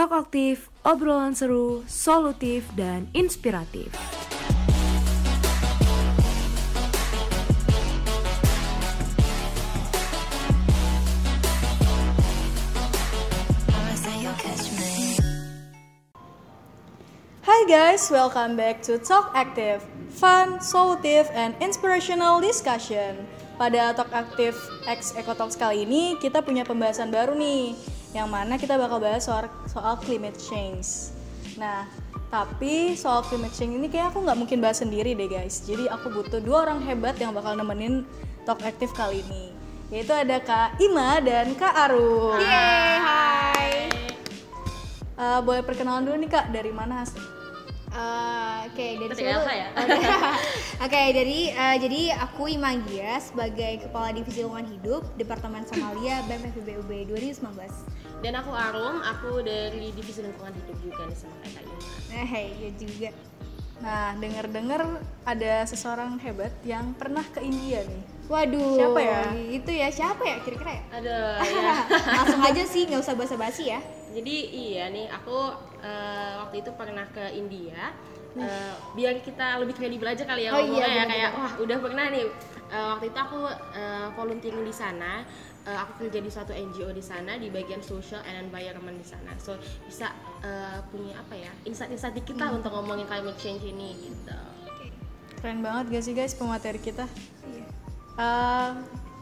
Talk aktif, obrolan seru, solutif, dan inspiratif. Hi guys, welcome back to Talk Active, fun, solutive, and inspirational discussion. Pada Talk Active X Eco Talks kali ini kita punya pembahasan baru nih, yang mana kita bakal bahas soal, soal climate change. Nah, tapi soal climate change ini kayak aku nggak mungkin bahas sendiri deh guys. Jadi aku butuh dua orang hebat yang bakal nemenin Talk Active kali ini. Yaitu ada Kak Ima dan Kak Arum. Yeay, hai. Eh, boleh perkenalan dulu nih Kak, dari mana? Eh, Oke, dari dulu? ya? Oke, Oke, dari eh, jadi aku Imagia sebagai Kepala Divisi Lingkungan Hidup Departemen Somalia BEM FBUB 2019. Dan aku Arum, aku dari Divisi Lingkungan Hidup juga kayak Kak Ima. Eh, hey, ya juga. Nah, dengar-dengar ada seseorang hebat yang pernah ke India nih. Waduh. Siapa ya? Itu ya siapa ya kira-kira ya? Aduh, ya. Langsung aja sih, nggak usah basa-basi ya. Jadi iya nih, aku eh, waktu itu pernah ke India. Eh, biar kita lebih kredibel aja kali ya Oh iya, ya kayak wah udah pernah nih Eh, waktu itu aku eh, volunteering di sana Eh, aku kerja di suatu NGO di sana di bagian social and environment di sana. So bisa eh, punya apa ya insight-insight dikit lah untuk ngomongin climate change ini gitu. Keren banget gak sih guys pemateri kita? Iya. Eh,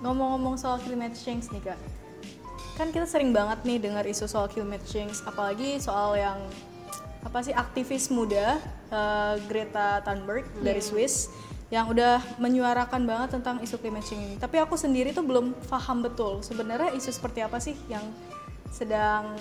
ngomong-ngomong soal climate change nih kak, kan kita sering banget nih dengar isu soal climate change, apalagi soal yang apa sih aktivis muda eh, Greta Thunberg dari Swiss yang udah menyuarakan banget tentang isu climate change ini. Tapi aku sendiri tuh belum paham betul sebenarnya isu seperti apa sih yang sedang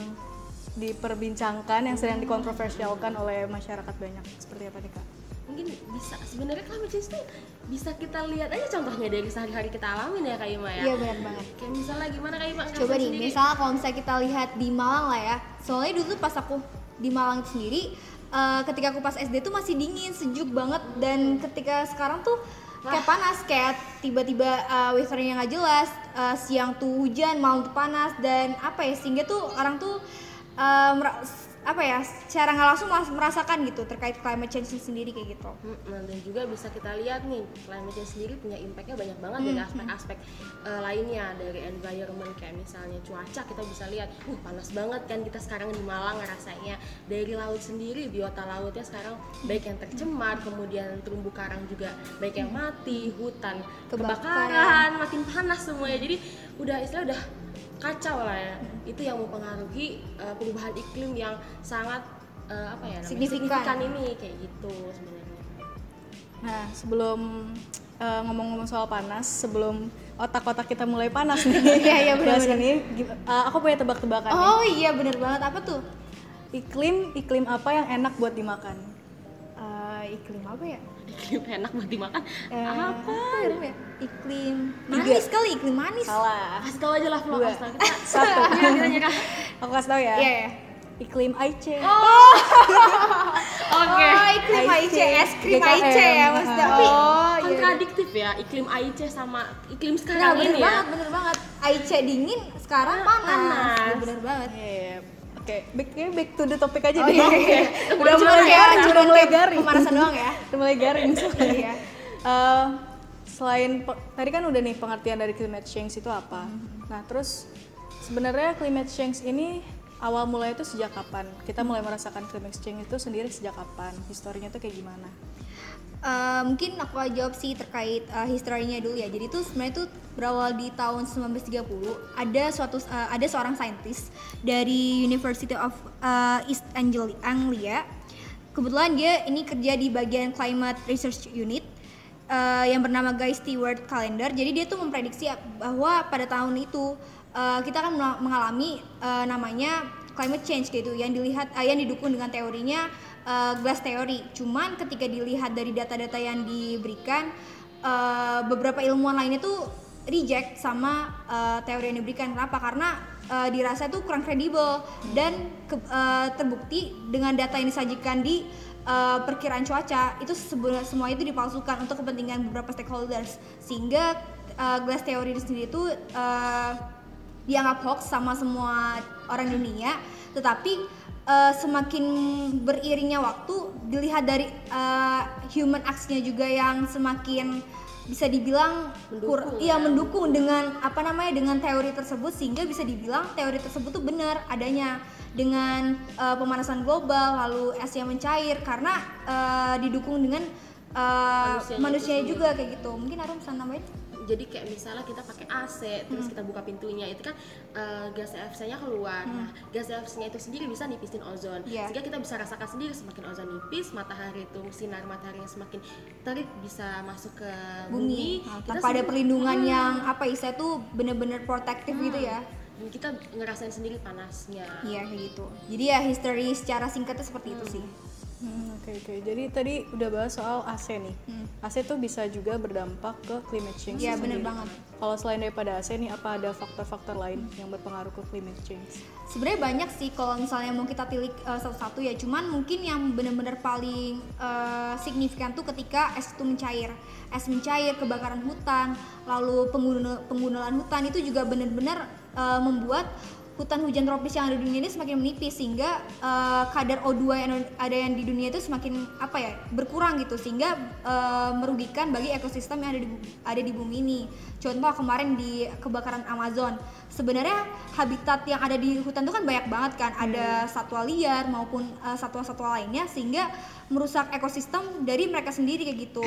diperbincangkan, yang sedang dikontroversialkan oleh masyarakat banyak. Seperti apa nih kak? mungkin bisa sebenarnya climate change tuh bisa kita lihat aja contohnya dari sehari-hari kita alamin ya Kak Ima ya Iya benar banget. kayak misalnya gimana Kak Ima Coba nih, misalnya kalau misalnya kita lihat di Malang lah ya. Soalnya dulu tuh pas aku di Malang sendiri, eh, ketika aku pas SD tuh masih dingin, sejuk banget. Dan ketika sekarang tuh kayak panas, kayak tiba-tiba uh, weathernya nggak jelas, eh, siang tuh hujan, malam tuh panas. Dan apa ya sehingga tuh orang tuh mera- apa ya secara nggak langsung merasakan gitu terkait climate change sendiri kayak gitu. Hmm, dan juga bisa kita lihat nih climate change sendiri punya impactnya banyak banget dari aspek-aspek eh, lainnya dari environment kayak misalnya cuaca kita bisa lihat uh panas banget kan kita sekarang di Malang rasanya dari laut sendiri biota lautnya sekarang baik yang tercemar kemudian terumbu karang juga baik yang mati hutan Kebakaran. kebakaran makin panas semuanya jadi udah istilah udah kacau lah ya itu yang mempengaruhi eh, perubahan iklim yang sangat eh, apa ya namanya, Signifikan. ini kayak gitu sebenarnya Nah, sebelum eh, ngomong-ngomong soal panas, sebelum otak-otak kita mulai panas nih, Iya, iya, benar-benar. ini, eh, aku punya tebak-tebakan nih. Oh iya bener banget apa tuh? Iklim, iklim apa yang enak buat dimakan? Iklim apa ya? iklim enak buat dimakan Eh, apa ya, ya? Iklim Tiga. manis kali, iklim manis. Salah. kasih tahu aja lah Dua. kasih tahu kita Satu. Iya, kita nyerah aku kasih tau ya. Iya ya. Iklim Aice. oke Oh, iklim IC, es krim GKM. AIC ya maksudnya. Tapi oh, iya. kontradiktif ya iklim Aice sama iklim Nah, sekarang bener ini ya banget, bener banget. AIC dingin, sekarang panas. panas. Iya, Bener banget. Iya. Oke, back, back to the topic aja Oh deh. iya, iya. Udah Cuma mulai garing, udah mulai garing. Pemanasan doang ya. Udah mulai garing. Iya. Eh, selain tadi kan udah nih pengertian dari climate change itu apa. Nah, terus sebenarnya climate change ini awal mulai itu sejak kapan? Kita mulai merasakan climate change itu sendiri sejak kapan? Historinya tuh kayak gimana? Eh, mungkin aku jawab sih terkait eh, historinya dulu ya. Jadi itu sebenarnya itu berawal di tahun 1930. Ada suatu eh, ada seorang saintis dari University of eh, East Angli- Anglia. Kebetulan dia ini kerja di bagian Climate Research Unit eh, yang bernama Guy Stewart Calendar. Jadi dia tuh memprediksi bahwa pada tahun itu eh, kita akan mengalami eh, namanya climate change gitu yang dilihat eh, yang didukung dengan teorinya eh, glass theory. Cuman ketika dilihat dari data-data yang diberikan eh, beberapa ilmuwan lainnya tuh reject sama eh, teori yang diberikan. Kenapa? Karena eh, dirasa itu kurang kredibel dan ke- eh, terbukti dengan data yang disajikan di eh, perkiraan cuaca itu semua itu dipalsukan untuk kepentingan beberapa stakeholders sehingga eh, glass theory itu sendiri itu eh, dianggap hoax sama semua orang dunia tetapi uh, semakin beriringnya waktu dilihat dari uh, human acts-nya juga yang semakin bisa dibilang kur Mendukung, iya ya. mendukung dengan apa namanya dengan teori tersebut sehingga bisa dibilang teori tersebut tuh benar adanya dengan uh, pemanasan global lalu es yang mencair karena uh, didukung dengan uh, sendiri. juga kayak gitu mungkin Arum bisa nambahin jadi kayak misalnya kita pakai AC terus kita buka pintunya itu kan eh, gas CFC-nya keluar. Nah gas CFC-nya itu sendiri bisa nipisin ozon. Iya. sehingga kita bisa rasakan sendiri semakin ozon nipis matahari itu sinar mataharinya semakin terik bisa masuk ke bumi, bumi, Nah, Kita tanpa ada sendiri- perlindungan Hmm. yang apa istilah tuh bener-bener protektif gitu ya? Dan kita ngerasain sendiri panasnya. Iya kayak gitu. Jadi ya history secara singkatnya seperti itu sih Hmm, Oke oke. Jadi tadi udah bahas soal AC nih. AC tuh bisa juga berdampak ke climate change. Iya, sendiri. banget. Kalau selain daripada AC nih, apa ada faktor-faktor lain yang berpengaruh ke climate change? sebenarnya banyak sih kalau misalnya mau kita tilik uh, satu-satu ya cuman mungkin yang benar-benar paling uh, signifikan tuh ketika es itu mencair es mencair kebakaran hutan lalu pengguna penggunaan hutan itu juga benar-benar uh, membuat hutan hujan tropis yang ada di dunia ini semakin menipis sehingga uh, kadar O2 yang ada yang di dunia itu semakin apa ya berkurang gitu sehingga uh, merugikan bagi ekosistem yang ada di ada di bumi ini. Contoh kemarin di kebakaran Amazon. Sebenarnya habitat yang ada di hutan itu kan banyak banget kan, ada satwa liar maupun uh, satwa-satwa lainnya sehingga merusak ekosistem dari mereka sendiri kayak gitu.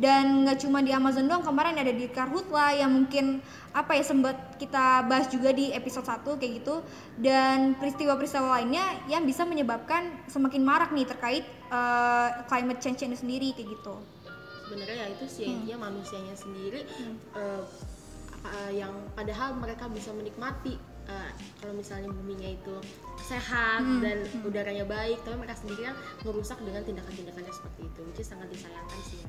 Dan nggak cuma di Amazon doang, kemarin ada di Karhutla yang mungkin apa ya sempat kita bahas juga di episode 1 kayak gitu dan peristiwa-peristiwa lainnya yang bisa menyebabkan semakin marak nih terkait uh, climate change ini sendiri kayak gitu. sebenarnya ya itu sih intinya manusianya sendiri Hmm. eh, eh, yang padahal mereka bisa menikmati eh, kalau misalnya buminya itu sehat Hmm, dan udaranya baik tapi mereka sendiri kan merusak dengan tindakan-tindakannya seperti itu which is sangat disayangkan sih. Ya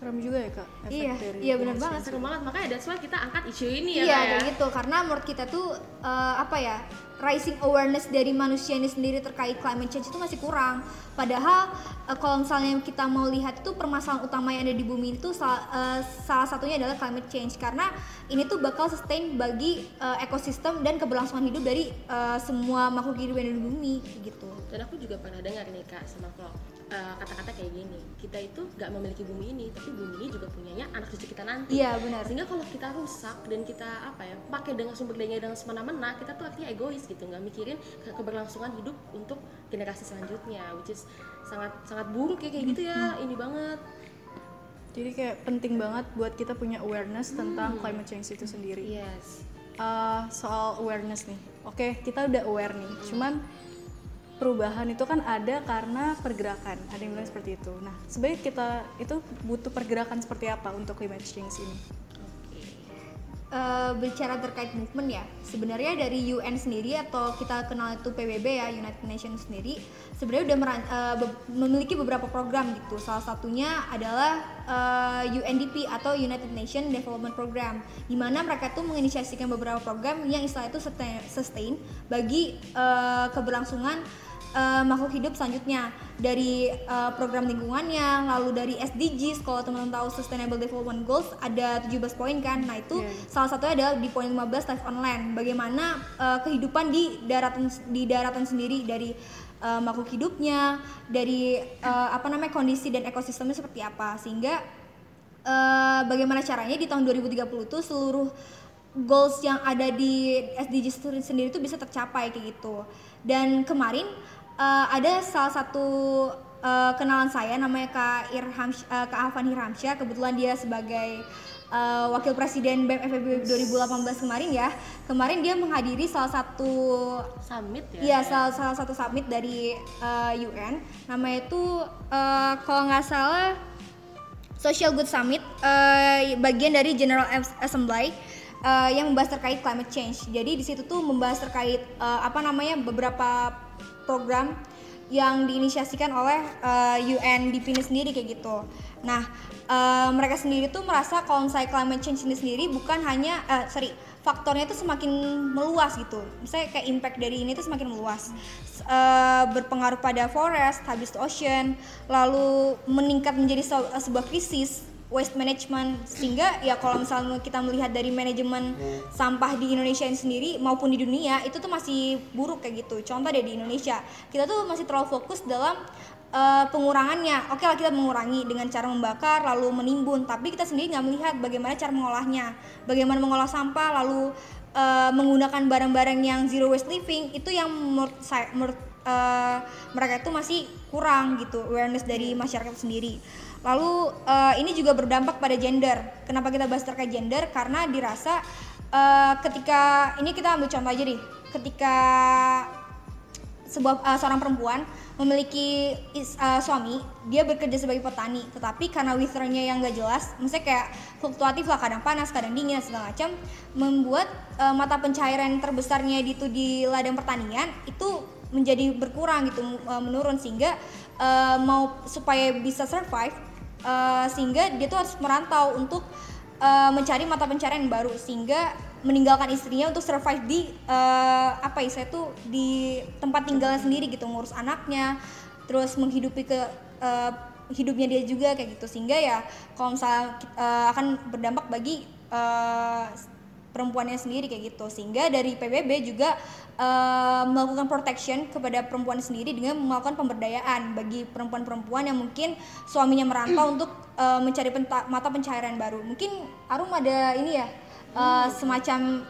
Serem juga ya kak. efek Iya, dari iya benar banget. seru banget makanya that's why kita angkat isu ini ya Iya ya. kayak gitu karena menurut kita tuh eh, apa ya rising awareness dari manusia ini sendiri terkait climate change itu masih kurang. Padahal eh, kalau misalnya kita mau lihat itu permasalahan utama yang ada di bumi itu sal- eh, salah satunya adalah climate change karena ini tuh bakal sustain bagi eh, ekosistem dan keberlangsungan hidup dari eh, semua makhluk hidup yang ada di bumi gitu. dan aku juga pernah dengar nih kak sama vlog eh, kata-kata kayak gini kita itu nggak memiliki bumi ini tapi bumi ini juga punyanya anak cucu kita nanti Iya benar. sehingga kalau kita rusak dan kita apa ya pakai dengan sumber daya dengan semena-mena kita tuh artinya egois gitu nggak mikirin ke keberlangsungan hidup untuk generasi selanjutnya which is sangat sangat buruk ya kayak gitu ya ini banget Jadi kayak penting banget buat kita punya awareness tentang climate change itu sendiri. yes Eh, soal awareness nih. Oke, kita udah aware nih. Cuman perubahan itu kan ada karena pergerakan. Ada yang bilang seperti itu. Nah, sebenarnya kita itu butuh pergerakan seperti apa untuk climate change ini? Eh, berbicara terkait movement ya sebenarnya dari UN sendiri atau kita kenal itu PBB ya United Nations sendiri sebenarnya udah meran- eh, be- memiliki beberapa program gitu salah satunya adalah eh, UNDP atau United Nations Development Program di mana mereka tuh menginisiasikan beberapa program yang istilah itu sustain, sustain bagi eh, keberlangsungan eh, makhluk hidup selanjutnya dari eh, program lingkungannya lalu dari SDGs kalau teman-teman tahu Sustainable Development Goals ada 17 poin kan nah itu Iya. salah satunya adalah di poin 15 life on land bagaimana eh, kehidupan di daratan di daratan sendiri dari eh, makhluk hidupnya dari eh, apa namanya kondisi dan ekosistemnya seperti apa sehingga eh, bagaimana caranya di tahun 2030 tuh seluruh goals yang ada di SDGs sendiri itu bisa tercapai kayak gitu. Dan kemarin eh, ada salah satu eh, kenalan saya namanya Kak Irham eh, Kak Afan Hirhamsyah kebetulan dia sebagai eh, wakil presiden BEM FEB 2018 kemarin ya. Kemarin dia menghadiri salah satu summit ya Iya, salah, salah satu summit dari uh, UN. Namanya itu uh, kalau nggak salah Social Good Summit, uh, bagian dari General As- Assembly uh, yang membahas terkait climate change. Jadi di situ tuh membahas terkait uh, apa namanya beberapa program yang diinisiasikan oleh uh, UNDP ini sendiri kayak gitu. Nah, uh, mereka sendiri tuh merasa kalau misalnya climate change ini sendiri bukan hanya, uh, sorry, faktornya itu semakin meluas gitu. Misalnya kayak impact dari ini tuh semakin meluas. Uh, berpengaruh pada forest, habis ocean, lalu meningkat menjadi se- sebuah krisis waste management. Sehingga ya kalau misalnya kita melihat dari manajemen sampah di Indonesia ini sendiri maupun di dunia itu tuh masih buruk kayak gitu. Contoh deh di Indonesia. Kita tuh masih terlalu fokus dalam eh, pengurangannya. Oke lah kita mengurangi dengan cara membakar lalu menimbun. Tapi kita sendiri nggak melihat bagaimana cara mengolahnya. Bagaimana mengolah sampah lalu eh, menggunakan barang-barang yang zero waste living itu yang menurut saya menurut eh, mereka itu masih kurang gitu awareness dari masyarakat sendiri. Lalu eh, ini juga berdampak pada gender. Kenapa kita bahas terkait gender? Karena dirasa eh, ketika ini kita ambil contoh aja deh. Ketika sebuah uh, seorang perempuan memiliki is- uh, suami dia bekerja sebagai petani. Tetapi karena weathernya yang gak jelas maksudnya kayak fluktuatif lah kadang panas kadang dingin segala macam membuat uh, mata pencairan terbesarnya itu di ladang pertanian itu menjadi berkurang gitu uh, menurun. Sehingga uh, mau supaya bisa survive uh, sehingga dia tuh harus merantau untuk uh, mencari mata pencarian yang baru. Sehingga meninggalkan istrinya untuk survive di uh, apa ya tuh di tempat tinggalnya sendiri gitu ngurus anaknya terus menghidupi ke uh, hidupnya dia juga kayak gitu. Sehingga ya kalau misalnya uh, akan berdampak bagi uh, perempuannya sendiri kayak gitu. Sehingga dari PBB juga uh, melakukan protection kepada perempuan sendiri dengan melakukan pemberdayaan bagi perempuan-perempuan yang mungkin suaminya merantau untuk uh, mencari mata pencaharian baru. Mungkin Arum ada ini ya uh, semacam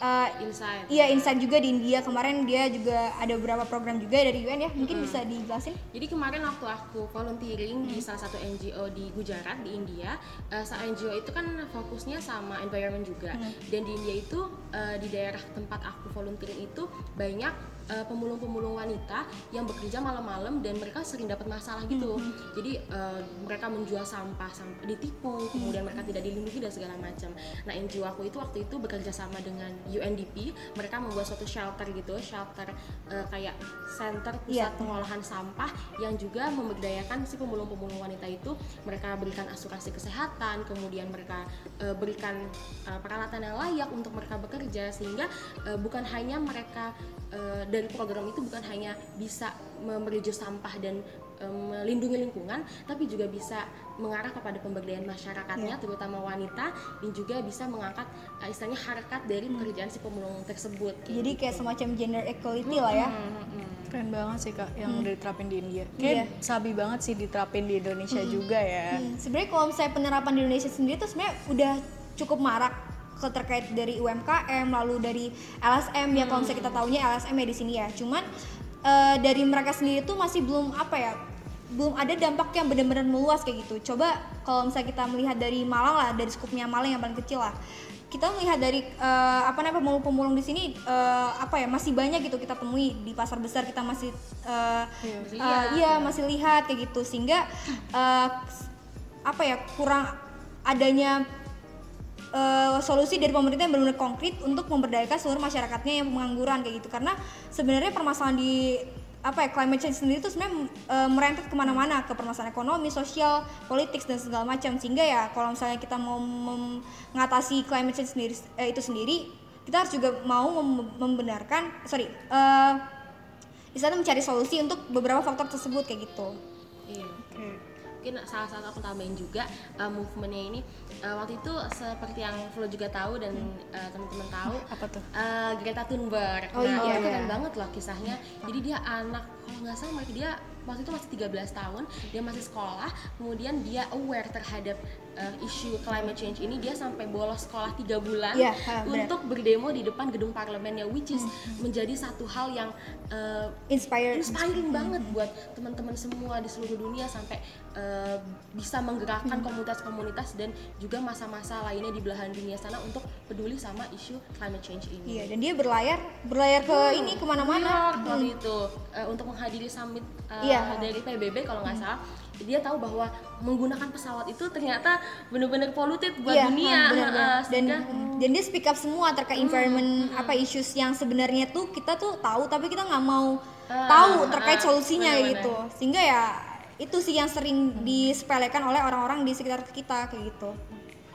uh, Insight. iya insight juga di India. Kemarin dia juga ada beberapa program juga dari UN ya. Mungkin bisa dijelasin? Jadi kemarin waktu aku volunteering di salah satu NGO di Gujarat di India, eh, sa NGO itu kan fokusnya sama environment juga. Dan di India itu eh, di daerah tempat aku volunteering itu banyak eh, pemulung-pemulung wanita yang bekerja malam-malam dan mereka sering dapat masalah gitu. Jadi eh, mereka menjual sampah, sampah ditipu, kemudian mereka tidak dilindungi dan segala macam. Nah NGO aku itu waktu itu bekerja sama dengan UNDP, mereka membuat suatu shelter gitu, shelter eh, kayak center pusat Iya. pengolahan sampah yang juga memberdayakan si pemulung-pemulung wanita itu mereka berikan asuransi kesehatan kemudian mereka eh, berikan eh, peralatan yang layak untuk mereka bekerja sehingga eh, bukan hanya mereka eh, dari program itu bukan hanya bisa memeriju sampah dan eh, melindungi lingkungan tapi juga bisa mengarah kepada pemberdayaan masyarakatnya terutama wanita dan juga bisa mengangkat eh, istilahnya harkat dari pekerjaan si pemulung tersebut jadi kayak semacam gender equality lah ya. Keren banget sih kak yang udah diterapin di India. Iya. Kayak sabi banget sih diterapin di Indonesia juga ya. Hmm, sebenarnya kalau misalnya penerapan di Indonesia sendiri tuh sebenarnya udah cukup marak ke terkait dari UMKM lalu dari LSM ya kalau misalnya kita taunya LSM ya di sini ya. Cuman eh, dari mereka sendiri tuh masih belum apa ya belum ada dampak yang benar-benar meluas kayak gitu. Coba kalau misalnya kita melihat dari Malang lah dari skupnya Malang yang paling kecil lah. Kita melihat dari eh, apa namanya pemulung-pemulung di sini eh, apa ya masih banyak gitu kita temui di pasar besar kita masih Masih eh, lihat. iya masih lihat kayak gitu. Sehingga eh, apa ya kurang adanya eh, solusi dari pemerintah yang benar-benar konkret untuk memberdayakan seluruh masyarakatnya yang pengangguran kayak gitu. Karena sebenarnya permasalahan di apa ya climate change sendiri itu sebenarnya eh, merembet ke mana-mana. Ke permasalahan ekonomi, sosial, politik dan segala macam. Sehingga ya kalau misalnya kita mau mengatasi climate change sendiri eh, itu sendiri kita harus juga mau mem- membenarkan sorry eh istilahnya mencari solusi untuk beberapa faktor tersebut kayak gitu. Iya. Mungkin salah satu aku tambahin juga uh, movementnya ini uh, waktu itu seperti yang Flo juga tahu dan uh, teman-teman tahu Apa tuh? uh, Greta Thunberg. Oh nah, iya, itu iya. keren banget loh kisahnya. Jadi dia anak kalau nggak salah dia waktu itu masih 13 tahun, dia masih sekolah, kemudian dia aware terhadap uh, isu climate change ini, dia sampai bolos sekolah tiga bulan Iya, ha, benar. untuk berdemo di depan gedung parlemennya, which is menjadi satu hal yang uh, Inspired. inspiring banget buat teman-teman semua di seluruh dunia sampai uh, bisa menggerakkan komunitas-komunitas dan juga masa-masa lainnya di belahan dunia sana untuk peduli sama isu climate change ini. Iya, dan dia berlayar berlayar ke ini ke mana-mana. York waktu itu uh, untuk menghadiri summit uh, Iya. dari PBB kalau nggak salah dia tahu bahwa menggunakan pesawat itu ternyata benar-benar polluted buat Iya, dunia. ha, Uh, benar. dan sehingga- dan dia speak up semua terkait environment apa issues yang sebenarnya tuh kita tuh tahu tapi kita nggak mau Ah, tahu terkait ah, solusinya benar-benar. gitu. Sehingga ya itu sih yang sering disepelekan oleh orang-orang di sekitar kita kayak gitu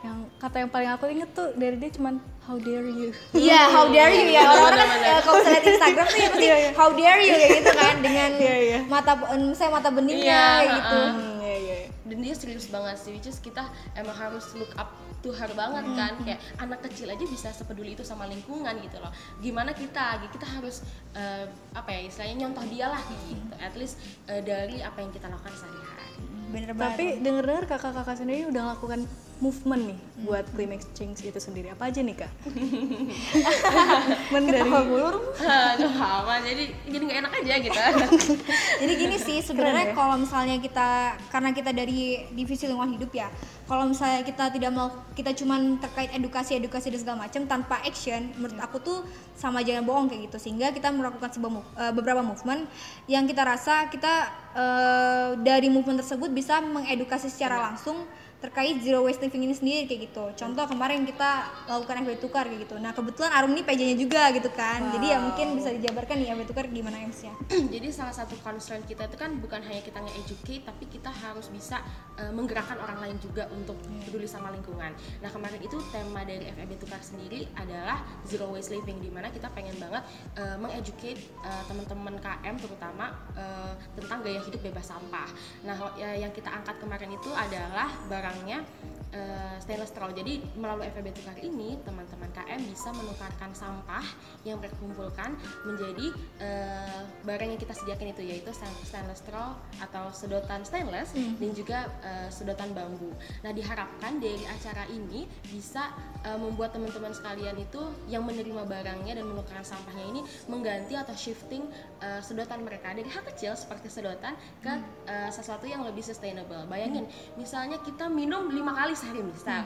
Yang kata yang paling aku inget tuh dari dia cuman how dare you. Iya, how dare you ya orang-orang kan Benar-benar. eh, kalau misalnya lihat Instagram tuh ya pasti how dare you kayak gitu kan dengan Iya, iya. mata eh, misalnya mata beningnya Iya, kayak gitu. Hmm, iya, iya. dan dia serius banget sih which is kita emang harus look up to her banget kan kayak anak kecil aja bisa sepeduli itu sama lingkungan gitu loh gimana kita kita harus eh, apa ya istilahnya nyontoh dia lah gitu at least eh, dari apa yang kita lakukan sehari-hari bener banget Tapi denger-dengar kakak-kakak sendiri udah lakukan movement nih buat climate change itu sendiri. Apa aja nih kak? movement dari Aduh, apa jadi jadi nggak enak aja gitu Jadi gini sih sebenarnya ya. kalau misalnya kita karena kita dari divisi lingkungan hidup ya, kalau misalnya kita tidak mau kita cuman terkait edukasi edukasi dan segala macam tanpa action, menurut aku tuh sama jangan bohong kayak gitu sehingga kita melakukan sebuah move- eh, beberapa movement yang kita rasa kita eh, dari movement tersebut bisa mengedukasi secara langsung terkait zero waste living ini sendiri kayak gitu. Contoh kemarin kita lakukan FB tukar kayak gitu. Nah kebetulan Arum ini PJ-nya juga gitu kan. Jadi ya mungkin bisa dijabarkan nih FB tukar gimana MC-nya. jadi salah satu concern kita itu kan bukan hanya kita nge-educate tapi kita harus bisa uh, menggerakkan orang lain juga untuk peduli sama lingkungan nah kemarin itu tema dari FEB Tukar sendiri adalah zero waste living di mana kita pengen banget uh, mengeducate uh, teman-teman KM terutama uh, tentang gaya hidup bebas sampah nah ya, yang kita angkat kemarin itu adalah barangnya uh, stainless straw jadi melalui FEB Tukar ini teman-teman KM bisa menukarkan sampah yang mereka kumpulkan menjadi uh, barang yang kita sediakan itu yaitu stain- stainless straw atau sedotan stainless dan juga uh, sedotan bambu. Nah diharapkan dari acara ini bisa uh, membuat teman-teman sekalian itu yang menerima barangnya dan menukarkan sampahnya ini mengganti atau shifting uh, sedotan mereka dari hal kecil seperti sedotan ke uh, sesuatu yang lebih sustainable. Bayangin, misalnya kita minum lima kali sehari misal.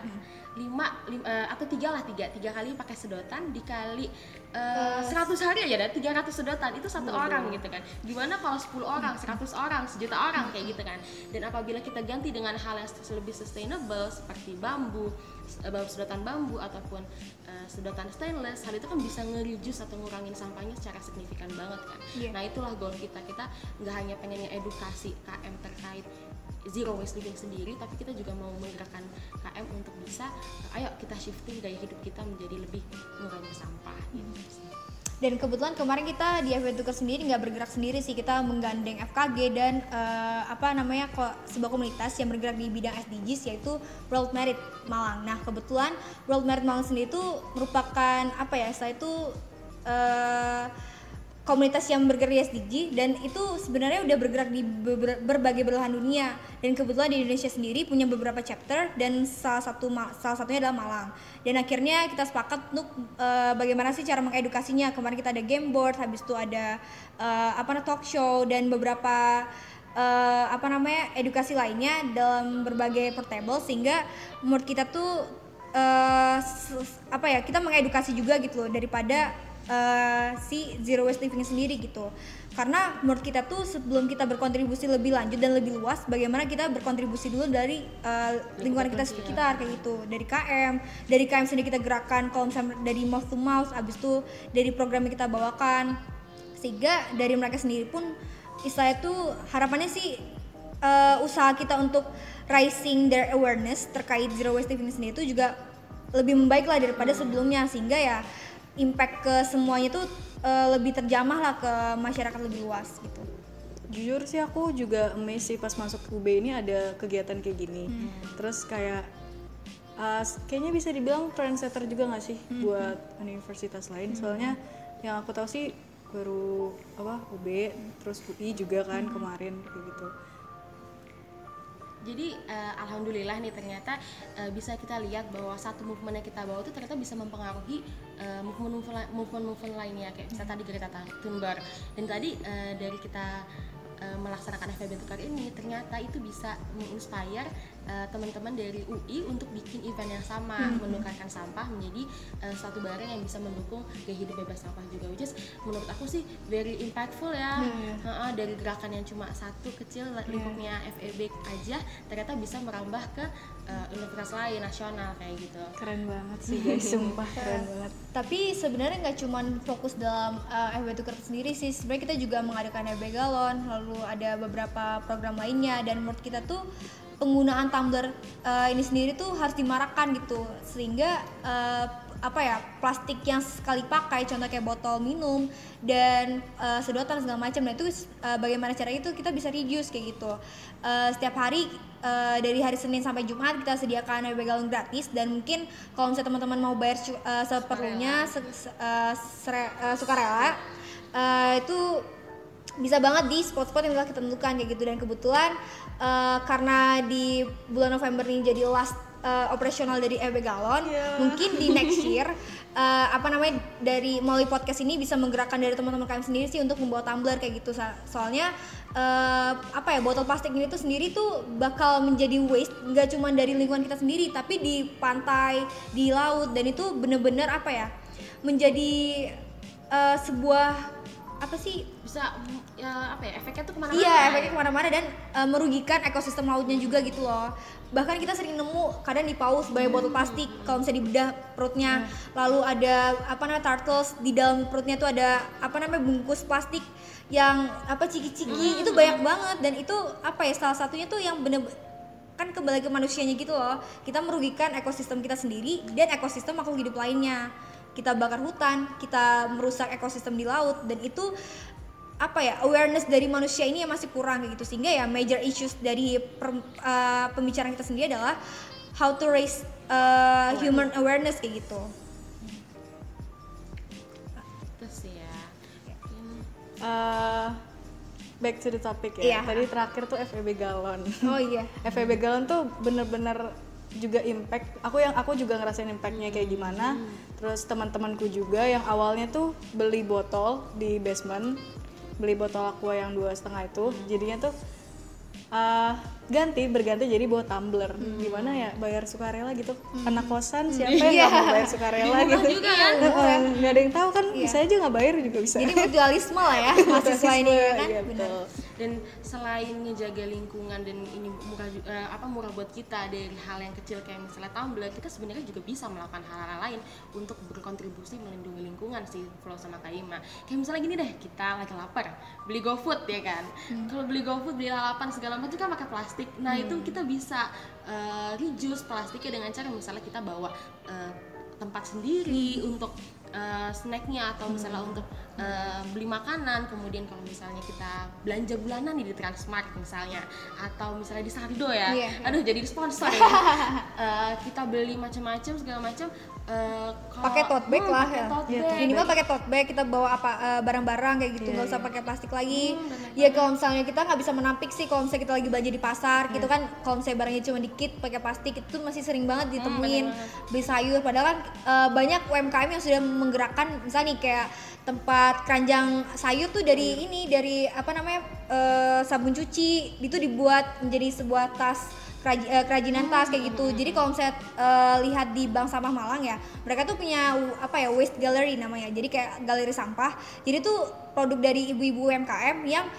Lima, lim- eh, atau tiga lah tiga. Tiga kali pakai sedotan dikali eh, 100 hari aja ada 300 sedotan. Itu satu orang gitu kan. Gimana kalau 10 orang 100 orang sejuta orang kayak gitu kan. Dan apabila kita ganti dengan hal yang lebih sustainable seperti bambu eh, bambu sedotan bambu ataupun eh, sedotan stainless hal itu kan bisa nge-reduce atau ngurangin sampahnya secara signifikan banget kan. Iya. nah itulah goal kita. Kita nggak hanya pengen edukasi KM terkait zero waste living sendiri tapi kita juga mau menggerakkan KM untuk bisa ayo kita shifting gaya hidup kita menjadi lebih mengurangi sampah gitu. Dan kebetulan kemarin kita di FB Tuker sendiri nggak bergerak sendiri sih kita menggandeng FKG dan eh, apa namanya ko- sebuah komunitas yang bergerak di bidang SDGs yaitu World Merit Malang. Nah kebetulan World Merit Malang sendiri itu merupakan apa ya? Saya itu eh, komunitas yang bergerak SDG dan itu sebenarnya udah bergerak di berbagai belahan dunia. Dan kebetulan di Indonesia sendiri punya beberapa chapter dan salah satu salah satunya adalah Malang. Dan akhirnya kita sepakat untuk eh, bagaimana sih cara mengedukasinya. Kemarin kita ada game board habis itu ada eh, apa talk show dan beberapa eh, apa namanya edukasi lainnya dalam berbagai portable sehingga menurut kita tuh s- apa ya kita mengedukasi juga gitu loh daripada eh, si zero waste living sendiri gitu. Karena menurut kita tuh sebelum kita berkontribusi lebih lanjut dan lebih luas bagaimana kita berkontribusi dulu dari eh, lingkungan kita sekitar kayak gitu. Dari KM dari KM sendiri kita gerakan kalau misalnya dari mouth to mouth abis itu dari program yang kita bawakan. Sehingga dari mereka sendiri pun istilahnya tuh harapannya sih eh, usaha kita untuk raising their awareness terkait zero waste living sendiri itu juga lebih membaik lah daripada sebelumnya. Sehingga ya impact ke semuanya tuh eh, lebih terjamah lah ke masyarakat lebih luas gitu. Jujur sih aku juga amazed sih pas masuk UB ini ada kegiatan kayak gini. Terus kayak uh, kayaknya bisa dibilang trendsetter juga nggak sih buat universitas lain. Soalnya yang aku tahu sih baru apa UB terus UI juga kan kemarin kayak gitu. Jadi eh, alhamdulillah nih ternyata eh, bisa kita lihat bahwa satu movement yang kita bawa itu ternyata bisa mempengaruhi eh, movement-movement movement-movement lainnya. Kayak misalnya tadi Greta Thunberg. Dan tadi eh, dari kita eh, melaksanakan FEB Tukar ini ternyata itu bisa menginspire eh, teman-teman dari UI untuk bikin event yang sama menukarkan sampah menjadi eh, suatu barang yang bisa mendukung gaya hidup bebas sampah juga which is menurut aku sih very impactful ya. Heeh, dari gerakan yang cuma satu kecil lingkupnya FEB aja ternyata bisa merambah ke eh, universitas lain nasional kayak gitu. Keren banget sih guys, sumpah keren banget. Tapi sebenarnya nggak cuman fokus dalam uh, FB Tuker sendiri sih. Sebenarnya kita juga mengadakan FB Galon, lalu ada beberapa program lainnya dan menurut kita tuh penggunaan tumbler uh, ini sendiri tuh harus dimarakkan gitu. Sehingga uh, apa ya plastik yang sekali pakai contoh kayak botol minum dan uh, sedotan segala macam. Nah itu uh, bagaimana cara itu kita bisa reduce kayak gitu. Uh, setiap hari uh, dari hari Senin sampai Jumat kita sediakan ewe galon gratis dan mungkin kalau misalnya teman-teman mau bayar uh, seperlunya se, se, uh, sere, uh, sukarela uh, itu bisa banget di spot-spot yang telah kita tentukan kayak gitu. Dan kebetulan uh, karena di bulan November ini jadi last uh, operasional dari EB Galon yeah. mungkin di next year uh, apa namanya dari melalui podcast ini bisa menggerakkan dari teman-teman kami sendiri sih untuk membawa tumbler kayak gitu soalnya uh, apa ya botol plastik ini tuh sendiri tuh bakal menjadi waste nggak cuma dari lingkungan kita sendiri tapi di pantai di laut dan itu bener-bener apa ya menjadi uh, sebuah apa sih bisa ya apa ya efeknya tuh ke mana-mana? Iya efeknya ke mana-mana dan uh, merugikan ekosistem lautnya juga gitu loh. Bahkan kita sering nemu kadang di paus sebagai botol plastik kalau misalnya dibedah perutnya. Hmm. lalu ada apa namanya turtles di dalam perutnya tuh ada apa namanya bungkus plastik yang apa ciki-ciki. Hmm. itu banyak banget dan itu apa ya salah satunya tuh yang bener kan kembali ke manusianya gitu loh. Kita merugikan ekosistem kita sendiri dan ekosistem makhluk hidup lainnya kita bakar hutan, kita merusak ekosistem di laut dan itu apa ya awareness dari manusia ini yang masih kurang kayak gitu sehingga ya major issues dari per, uh, pembicaraan kita sendiri adalah how to raise uh, human awareness kayak gitu. Terus ya. Uh, back to the topic ya. Yeah. Tadi terakhir tuh FEB galon. Oh iya. FEB galon tuh bener-bener juga impact aku yang aku juga ngerasain impactnya kayak gimana hmm. Terus teman-temanku juga yang awalnya tuh beli botol di basement beli botol aqua yang dua setengah itu. Jadinya tuh uh, ganti berganti jadi bawa tumbler. Hmm. gimana ya bayar sukarela gitu. Hmm. anak kosan siapa yang yeah. nggak mau bayar sukarela gitu? juga kan nggak ada yang tahu kan yeah. bisa aja nggak bayar juga bisa. Jadi mutualisme lah ya mahasiswa ini kan? iya, betul. Dan selain ngejaga lingkungan dan ini murah uh, apa murah buat kita dari hal yang kecil kayak misalnya tumbler kita sebenarnya juga bisa melakukan hal-hal lain untuk berkontribusi melindungi lingkungan sih Flow sama Kaima kayak misalnya gini deh kita lagi lapar beli GoFood ya kan? Hmm. kalau beli GoFood beli lalapan segala macam kan pakai plastik nah hmm. itu kita bisa uh, reduce plastiknya dengan cara misalnya kita bawa uh, tempat sendiri hmm. untuk uh, snacknya atau misalnya hmm. untuk uh, beli makanan kemudian kalau misalnya kita belanja bulanan di Transmart misalnya atau misalnya di Sardo ya yeah, yeah. aduh jadi sponsor ya uh, kita beli macam-macam segala macam Uh, pakai tote bag hmm, lah ya. Tote iya, bag. Minimal pakai tote bag kita bawa apa barang-barang uh, kayak gitu iya, nggak yeah, usah yeah. pakai plastik lagi. Hmm, ya kalau misalnya kita nggak bisa menampik sih kalau misalnya kita lagi belanja di pasar yeah. gitu kan kalau misalnya barangnya cuma dikit pakai plastik itu masih sering banget ditemuin hmm, beli sayur padahal kan uh, banyak UMKM yang sudah menggerakkan misalnya nih kayak tempat keranjang sayur tuh dari ini dari apa namanya uh, sabun cuci itu dibuat menjadi sebuah tas eh, kerajinan tas kayak gitu. Jadi kalau misalnya uh, lihat di Bank Sampah Malang ya, mereka tuh punya apa ya waste gallery namanya. Jadi kayak galeri sampah. Jadi tuh produk dari ibu-ibu UMKM yang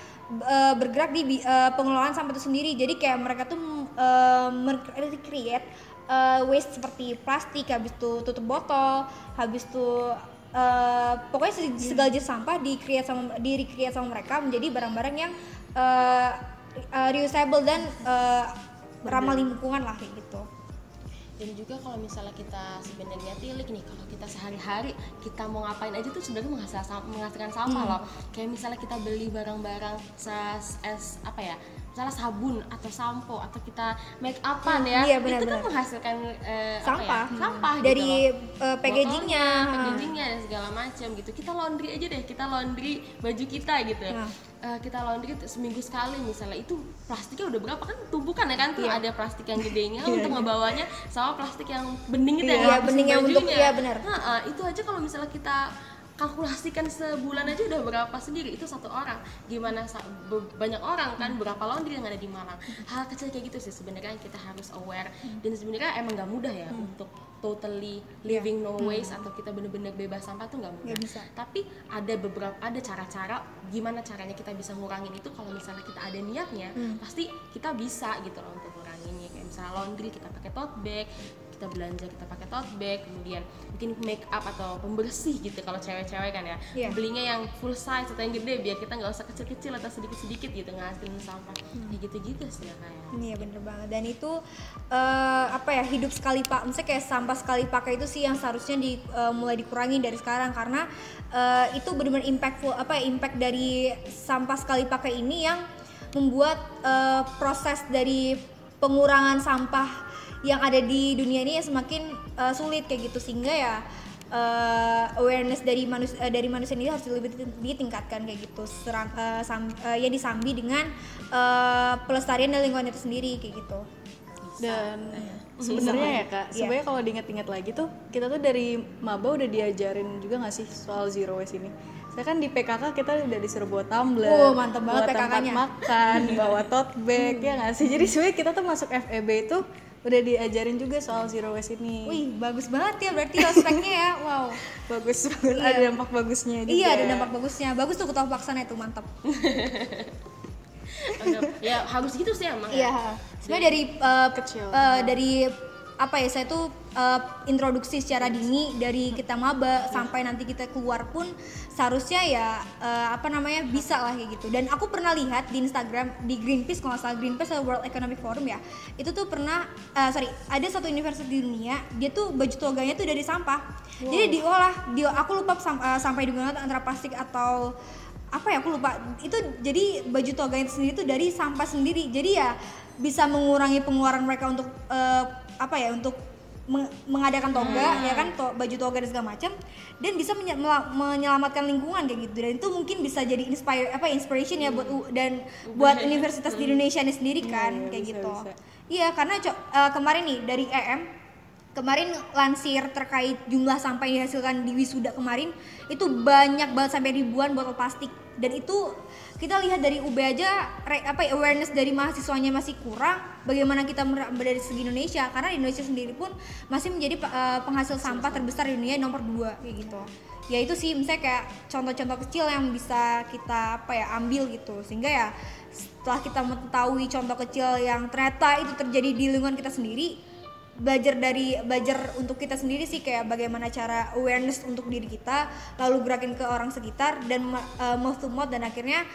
uh, bergerak di uh, pengelolaan sampah itu sendiri. Jadi kayak mereka tuh uh, create uh, waste seperti plastik, habis itu tutup botol, habis itu uh, pokoknya segala jenis sampah di create sama di recreate sama mereka menjadi barang-barang yang uh, uh, reusable dan ramah lingkungan lah kayak gitu. Dan juga kalau misalnya kita sebenarnya tilik nih kalau kita sehari-hari kita mau ngapain aja tuh sebenarnya menghasilkan menghasilkan sampah hmm. loh. Kayak misalnya kita beli barang-barang es apa ya misalnya sabun atau sampo atau kita make upan ya, iya, benar, itu kan menghasilkan uh, sampah ya? sampah. gitu dari gitu uh, packagingnya. Packagingnya dan segala macam gitu. Kita laundry aja deh kita laundry baju kita gitu. Nah. uh, kita laundry seminggu sekali misalnya. Itu plastiknya udah berapa kan? Tumpukan ya kan? Tuh iya. ada plastik yang gedenya iya, untuk iya. ngebawanya sama plastik yang bening itu iya, ya bening yang untuk iya benar. Nah, uh, itu aja kalau misalnya kita kalkulasikan sebulan aja udah berapa sendiri itu satu orang gimana banyak orang kan berapa laundry yang ada di Malang hal kecil kayak gitu sih sebenarnya kita harus aware dan sebenarnya emang nggak mudah ya hmm. untuk totally living no hmm. waste hmm. atau kita bener-bener bebas sampah tuh nggak mudah bisa. tapi ada beberapa ada cara-cara gimana caranya kita bisa ngurangin itu kalau misalnya kita ada niatnya hmm. pasti kita bisa gitu loh untuk nguranginnya kayak misalnya laundry kita pakai tote bag kita belanja kita pakai tote bag kemudian mungkin make up atau pembersih gitu kalau cewek-cewek kan ya. Iya. belinya yang full size atau yang gede biar kita nggak usah kecil-kecil atau sedikit-sedikit gitu ngasilin sampah. Kayak gitu-gitu sih ya kayak Iya bener banget. Dan itu eh, apa ya hidup sekali pak, misalnya kayak sampah sekali pakai itu sih yang seharusnya di, eh, mulai dikurangi dari sekarang. Karena eh, itu benar-benar impactful apa ya impact dari sampah sekali pakai ini yang membuat eh, proses dari pengurangan sampah yang ada di dunia ini ya semakin eh, sulit kayak gitu sehingga ya eh, awareness dari manusia dari manusia ini harus lebih diting- ditingkatkan kayak gitu serang eh, sam- eh, ya disambi dengan eh, pelestarian dari lingkungan itu sendiri kayak gitu Dan sebenarnya ya kak, Iya. sebenarnya kalau diinget-inget lagi tuh kita tuh dari maba udah diajarin juga nggak sih soal zero waste ini? Saya kan di PKK kita udah disuruh bawa tumbler, Oh, mantep banget bawa tempat PKK-nya. makan, bawa tote bag ya nggak sih? Jadi sebenarnya kita tuh masuk FEB itu udah diajarin juga soal zero waste ini. Wih bagus banget ya berarti ospeknya ya wow Bagus banget, ada dampak bagusnya juga. iya ada dampak bagusnya bagus tuh ketua pelaksana itu mantap ya harus gitu sih emang ya. Iya. Sebenarnya dari uh, Kecil. uh, dari apa ya saya tuh uh, introduksi secara dini dari kita maba sampai nanti kita keluar pun seharusnya ya uh, apa namanya bisa lah kayak gitu. Dan aku pernah lihat di Instagram di Greenpeace kalau nggak salah Greenpeace atau World Economic Forum ya itu tuh pernah uh, sorry ada satu universitas di dunia dia tuh baju toganya tuh dari sampah. Jadi diolah, dia aku lupa sam- uh, sampai digunakan antara plastik atau apa ya aku lupa itu jadi baju toga itu sendiri itu dari sampah sendiri jadi ya bisa mengurangi pengeluaran mereka untuk eh, apa ya untuk mengadakan toga ya kan to- baju toga dan segala macam dan bisa menye- menyelamatkan lingkungan kayak gitu. Dan itu mungkin bisa jadi inspire apa inspiration ya buat U- dan buat universitas di Indonesia ini sendiri kan iya, kayak bisa, gitu. bisa. iya karena eh, kemarin nih dari EM kemarin lansir terkait jumlah sampah yang dihasilkan di wisuda kemarin itu banyak banget sampai ribuan botol plastik. Dan itu kita lihat dari UB aja re- apa ya, awareness dari mahasiswanya masih kurang bagaimana kita dari segi Indonesia. Karena di Indonesia sendiri pun masih menjadi eh, penghasil sampah terbesar di dunia nomor dua kayak gitu. Ya itu sih misalnya kayak contoh-contoh kecil yang bisa kita apa ya ambil gitu. Sehingga ya setelah kita mengetahui contoh kecil yang ternyata itu terjadi di lingkungan kita sendiri belajar dari belajar untuk kita sendiri sih kayak bagaimana cara awareness untuk diri kita lalu gerakin ke orang sekitar dan uh, mouth to mouth dan akhirnya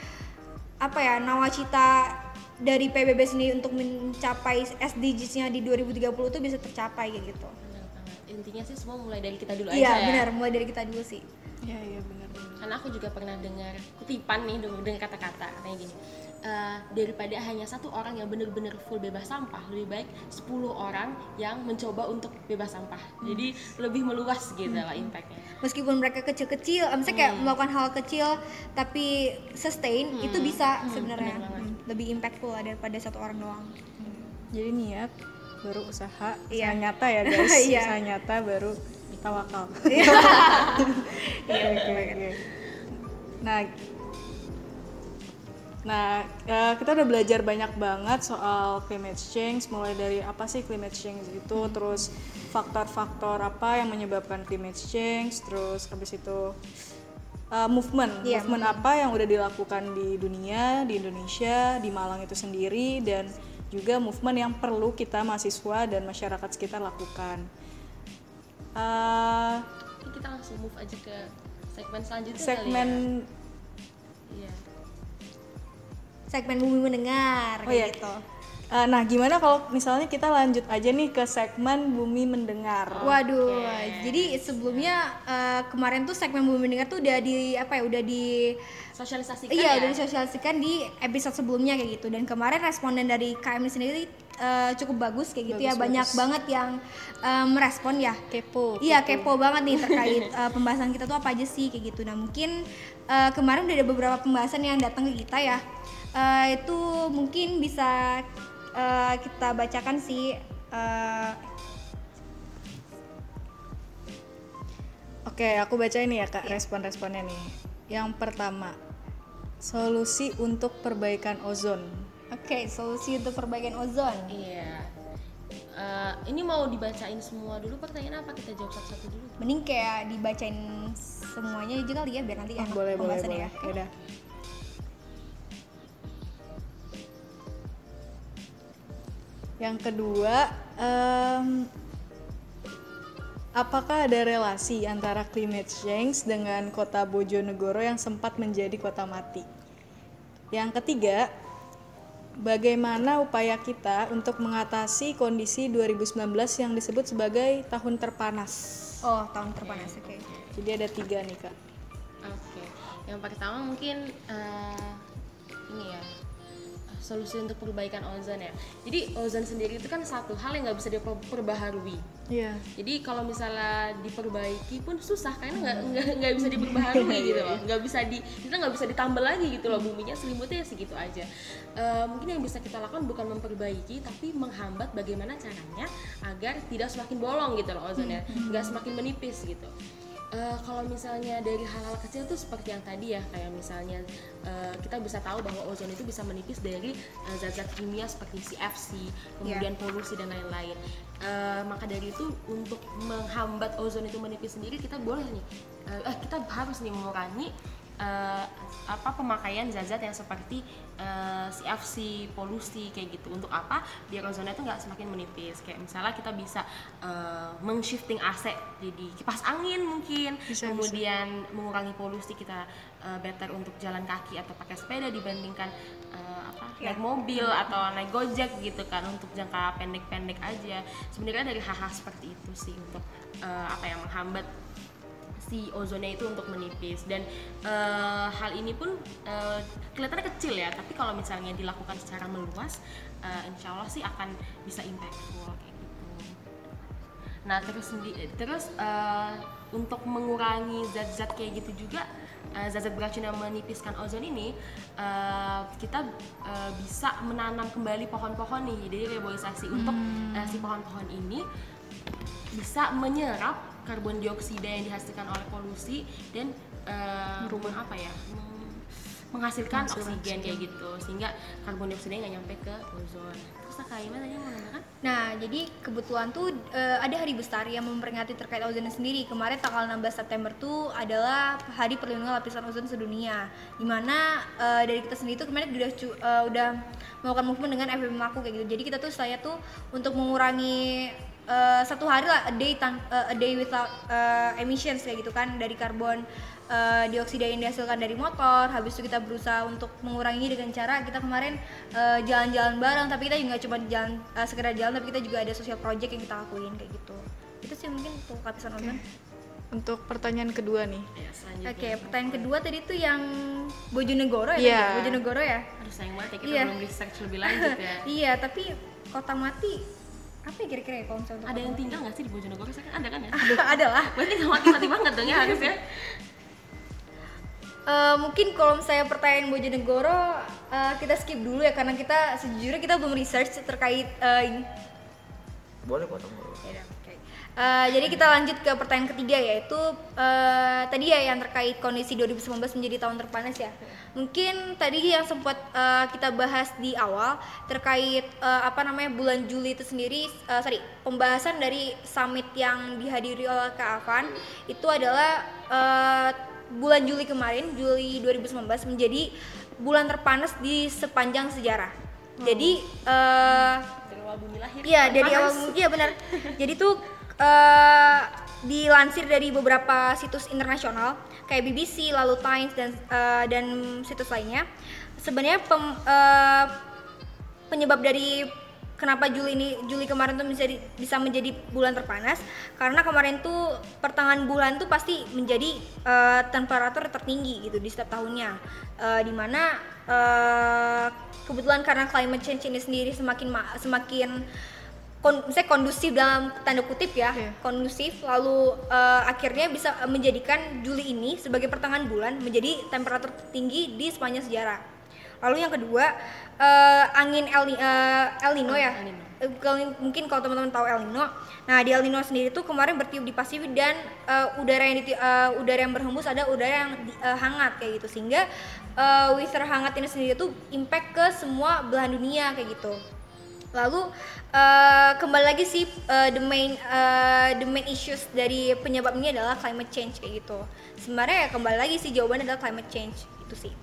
apa ya nawacita dari PBB sendiri untuk mencapai SDGs-nya di 2030 itu bisa tercapai kayak gitu. Benar banget. intinya sih semua mulai dari kita dulu Iya aja ya benar mulai dari kita dulu sih. Iya iya benar. benar. karena aku juga pernah dengar kutipan nih dengan dengan kata-kata katanya gini "Eh, daripada hanya satu orang yang benar-benar full bebas sampah lebih baik 10 orang yang mencoba untuk bebas sampah jadi lebih meluas gitu lah impactnya Meskipun mereka kecil-kecil, eh, misalnya kayak melakukan hal kecil tapi sustain itu bisa sebenarnya benar banget. Hmm, lebih impactful lah daripada satu orang doang. Jadi niat baru usaha, Iya. usaha nyata ya guys. Iya. Usaha nyata baru tawakal. Iya. Oke oke oke. Nah, nah eh, kita udah belajar banyak banget soal climate change, mulai dari apa sih climate change itu, Hmm. terus faktor-faktor apa yang menyebabkan climate change, terus habis itu eh, movement, Iya, movement apa yang udah dilakukan di dunia, di Indonesia, di Malang itu sendiri, dan juga movement yang perlu kita mahasiswa dan masyarakat sekitar lakukan. Eh, Oke, kita langsung move aja ke segmen selanjutnya segmen kali ya Iya. Segmen bumi mendengar Oh iya. kayak gitu. Eh, nah, gimana kalau misalnya kita lanjut aja nih ke segmen Bumi Mendengar. Waduh, jadi sebelumnya eh, kemarin tuh segmen bumi mendengar tuh udah di apa ya udah di sosialisasikan iya ya udah disosialisasikan di episode sebelumnya kayak gitu dan kemarin responden dari KM ini sendiri eh, cukup bagus kayak gitu ya banyak banget yang eh, merespon ya Kepo. Iya kepo banget nih terkait eh, pembahasan kita tuh apa aja sih kayak gitu. Nah mungkin eh, kemarin udah ada beberapa pembahasan yang datang ke kita ya. Eh, itu mungkin bisa eh, kita bacakan sih. eh, Oke, aku baca ini ya Kak, respon-responnya nih. Yang pertama, solusi untuk perbaikan ozon. Oke, solusi untuk perbaikan ozon. iya Eh, ini mau dibacain semua dulu pertanyaan apa kita jawab satu-satu dulu Mending kayak dibacain semuanya aja kali ya biar nanti Oh, enak boleh, boleh, boleh. ya. Yaudah. Yang kedua, em, apakah ada relasi antara climate change dengan kota Bojonegoro yang sempat menjadi kota mati? Yang ketiga, bagaimana upaya kita untuk mengatasi kondisi 2019 yang disebut sebagai tahun terpanas? Oh, tahun terpanas, oke. Jadi ada tiga nih kak. Oke, yang pertama mungkin eh, ini ya solusi untuk perbaikan ozon ya. Jadi ozon sendiri itu kan satu hal yang nggak bisa diperbaharui. Iya. Jadi kalau misalnya diperbaiki pun susah karena nggak nggak nggak bisa diperbaharui gitu loh, nggak bisa di kita nggak bisa ditambah lagi gitu loh buminya selimutnya ya segitu aja. Eh, mungkin yang bisa kita lakukan bukan memperbaiki tapi menghambat bagaimana caranya agar tidak semakin bolong gitu loh ozonnya, nggak semakin menipis gitu. Eh, kalau misalnya dari hal-hal kecil tuh seperti yang tadi ya kayak misalnya eh, kita bisa tahu bahwa ozon itu bisa menipis dari eh, zat-zat kimia seperti CFC kemudian polusi dan lain-lain. Eh, maka dari itu untuk menghambat ozon itu menipis sendiri kita boleh nih eh, kita harus nih mengurangi eh, apa pemakaian zat-zat yang seperti eh, CFC, polusi kayak gitu. Untuk apa? Biar ozonnya itu nggak semakin menipis. Kayak misalnya kita bisa eh, meng-shifting AC jadi kipas angin mungkin, Bisa, kemudian mengurangi polusi kita eh, better untuk jalan kaki atau pakai sepeda dibandingkan eh, apa naik mobil atau naik gojek gitu kan untuk jangka pendek-pendek aja. Sebenarnya dari hal-hal seperti itu sih untuk eh, apa yang menghambat si ozonnya itu untuk menipis. Dan eh, hal ini pun eh, kelihatannya kecil ya tapi kalau misalnya dilakukan secara meluas eh, insya Allah sih akan bisa impactful kayak gitu. Nah terus terus eh, untuk mengurangi zat-zat kayak gitu juga zat-zat beracun yang menipiskan ozon ini kita bisa menanam kembali pohon-pohon nih. Jadi reboisasi untuk eh, si pohon-pohon ini bisa menyerap karbon dioksida yang dihasilkan oleh polusi dan eh, meng- apa ya meng- menghasilkan oksigen kayak gitu sehingga karbon dioksida nggak nyampe ke ozon terus Kak Ima tadi mau nambahkan Nah, jadi kebetulan tuh eh, ada hari besar yang memperingati terkait ozon sendiri. Kemarin tanggal 16 September tuh adalah Hari Perlindungan Lapisan Ozon Sedunia. Di mana eh, dari kita sendiri tuh kemarin udah eh, udah melakukan movement dengan FBM aku kayak gitu. Jadi kita tuh saya tuh untuk mengurangi eh, satu hari lah a day tan- eh, a day without eh, emissions kayak gitu kan dari karbon eh, dioksida yang dihasilkan dari motor. Habis itu kita berusaha untuk mengurangi dengan cara kita kemarin jalan-jalan bareng, tapi kita juga nggak cuma jalan eh, sekedar jalan, tapi kita juga ada social project yang kita lakuin kayak gitu. Itu sih mungkin untuk lapisan ozon. Untuk pertanyaan kedua nih. ya Oke, pertanyaan kedua tadi tuh yang Bojonegoro ya, tadi Iya. ya? Bojonegoro ya. aduh sayang banget ya kita Iya. belum research lebih lanjut ya iya, tapi kota mati apa ya kira-kira ya kalau misalnya untuk ada yang tinggal nggak sih di Bojonegoro? Saya kan? Ada kan ya? Ada lah. berarti nggak mati-mati banget dong ya harusnya Eh, mungkin kalau misalnya pertanyaan Bojonegoro eh, kita skip dulu ya karena kita sejujurnya kita belum research terkait eh, ini. boleh potong dulu Ya Eh, jadi kita lanjut ke pertanyaan ketiga yaitu eh, tadi ya yang terkait kondisi 2019 menjadi tahun terpanas ya. Mungkin tadi yang sempat eh, kita bahas di awal terkait eh, apa namanya bulan Juli itu sendiri, eh, sorry pembahasan dari summit yang dihadiri oleh Kak itu adalah eh, bulan Juli kemarin, Juli 2019 menjadi bulan terpanas di sepanjang sejarah. Jadi dari awal bumi lahir Iya dari panas. awal iya benar. Jadi tuh eh, dilansir dari beberapa situs internasional kayak BBC, lalu Times dan eh, dan situs lainnya. Sebenarnya pem- eh, penyebab dari kenapa Juli ini Juli kemarin tuh menjadi bisa menjadi bulan terpanas? Karena kemarin tuh pertengahan bulan tuh pasti menjadi eh, temperatur tertinggi gitu di setiap tahunnya. Eh, di mana eh, kebetulan karena climate change ini sendiri semakin ma- semakin kon, misalnya kondusif dalam tanda kutip ya Iya. kondusif lalu eh, akhirnya bisa menjadikan Juli ini sebagai pertengahan bulan menjadi temperatur tertinggi di sepanjang sejarah lalu yang kedua eh, angin El, eh, El Nino ya El Nino. Eh, mungkin kalau teman-teman tahu El Nino nah di El Nino sendiri tuh kemarin bertiup di Pasifik dan eh, udara yang diti- eh, udara yang berhembus ada udara yang di- eh, hangat kayak gitu sehingga eh, weather hangat ini sendiri tuh impact ke semua belahan dunia kayak gitu Lalu eh, kembali lagi sih eh, the main eh, the main issues dari penyebab ini adalah climate change kayak gitu. Sebenarnya ya kembali lagi sih jawabannya adalah climate change itu sih.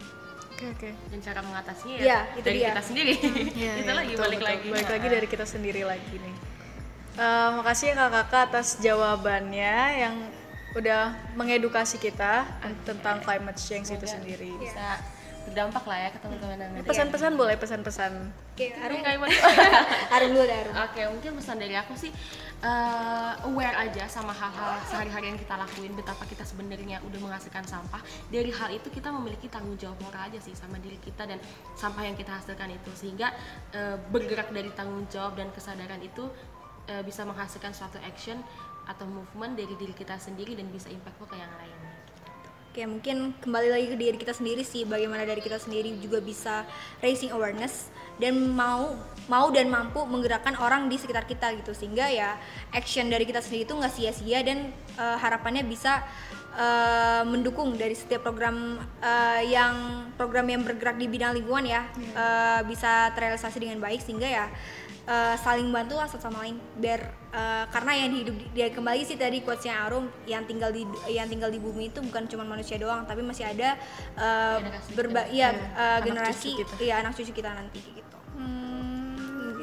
Oke oke. dan cara mengatasinya Iya, ya itu dari dia. kita sendiri Iya, itu iya, lagi betul, balik betul. lagi Balik lagi dari kita sendiri lagi nih. Eh, makasih ya kakak-kakak atas jawabannya yang udah mengedukasi kita tentang climate change itu sendiri. bisa berdampak lah ya ke teman-teman yang ada. Pesan-pesan boleh pesan-pesan. Oke, Arum, Kayak gimana? Arum dulu Arum. Oke, mungkin pesan dari aku sih eh, aware aja sama hal-hal sehari-hari yang kita lakuin, betapa kita sebenarnya udah menghasilkan sampah. Dari hal itu kita memiliki tanggung jawab moral aja sih sama diri kita dan sampah yang kita hasilkan itu, sehingga eh, bergerak dari tanggung jawab dan kesadaran itu eh, bisa menghasilkan suatu action atau movement dari diri kita sendiri dan bisa impactful ke yang lain. Oke, mungkin kembali lagi ke diri kita sendiri sih, bagaimana dari kita sendiri juga bisa raising awareness dan mau mau dan mampu menggerakkan orang di sekitar kita gitu. Sehingga ya action dari kita sendiri itu nggak sia-sia dan eh, harapannya bisa eh, mendukung dari setiap program eh, yang program yang bergerak di bidang lingkungan ya eh, bisa terrealisasi dengan baik. Sehingga ya eh, saling bantu lah satu sama lain biar eh, karena yang hidup di- dia kembali sih tadi quotesnya Arum yang tinggal di yang tinggal di bumi itu bukan cuma manusia doang tapi masih ada eh, Generasi berba kita. iya eh, anak generasi cucu kita. iya anak cucu kita nanti gitu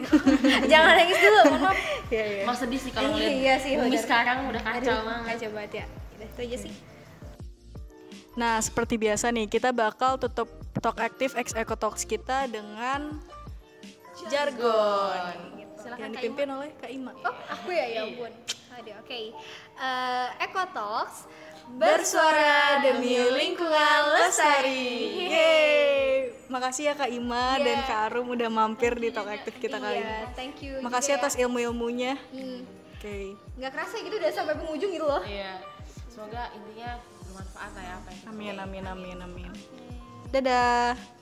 jangan nangis dulu mohon maaf Iya, iya. Mau sedih sih kalau ngeliat Iya sih, bumi sekarang udah kacau Aduh, banget. kacau banget ya Udah, itu aja sih Nah, seperti biasa nih, kita bakal tutup Talk Active X Eco Talks kita dengan jargon. Silakan yang Kak dipimpin oleh Kak Ima. oh aku ya ya ampun Aduh, oke Eh, Eco Talks Bersuara demi lingkungan lestari. Yeay. Makasih ya Kak Ima dan Kak Arum udah mampir di Talk Active kita kali ini. Iya, thank you Makasih juga atas ilmu-ilmunya. ya. Hmm, Oke. nggak kerasa gitu udah sampai penghujung gitu loh Iya. Semoga intinya bermanfaat lah ya apa yang kita Amin amin amin amin. Dadah.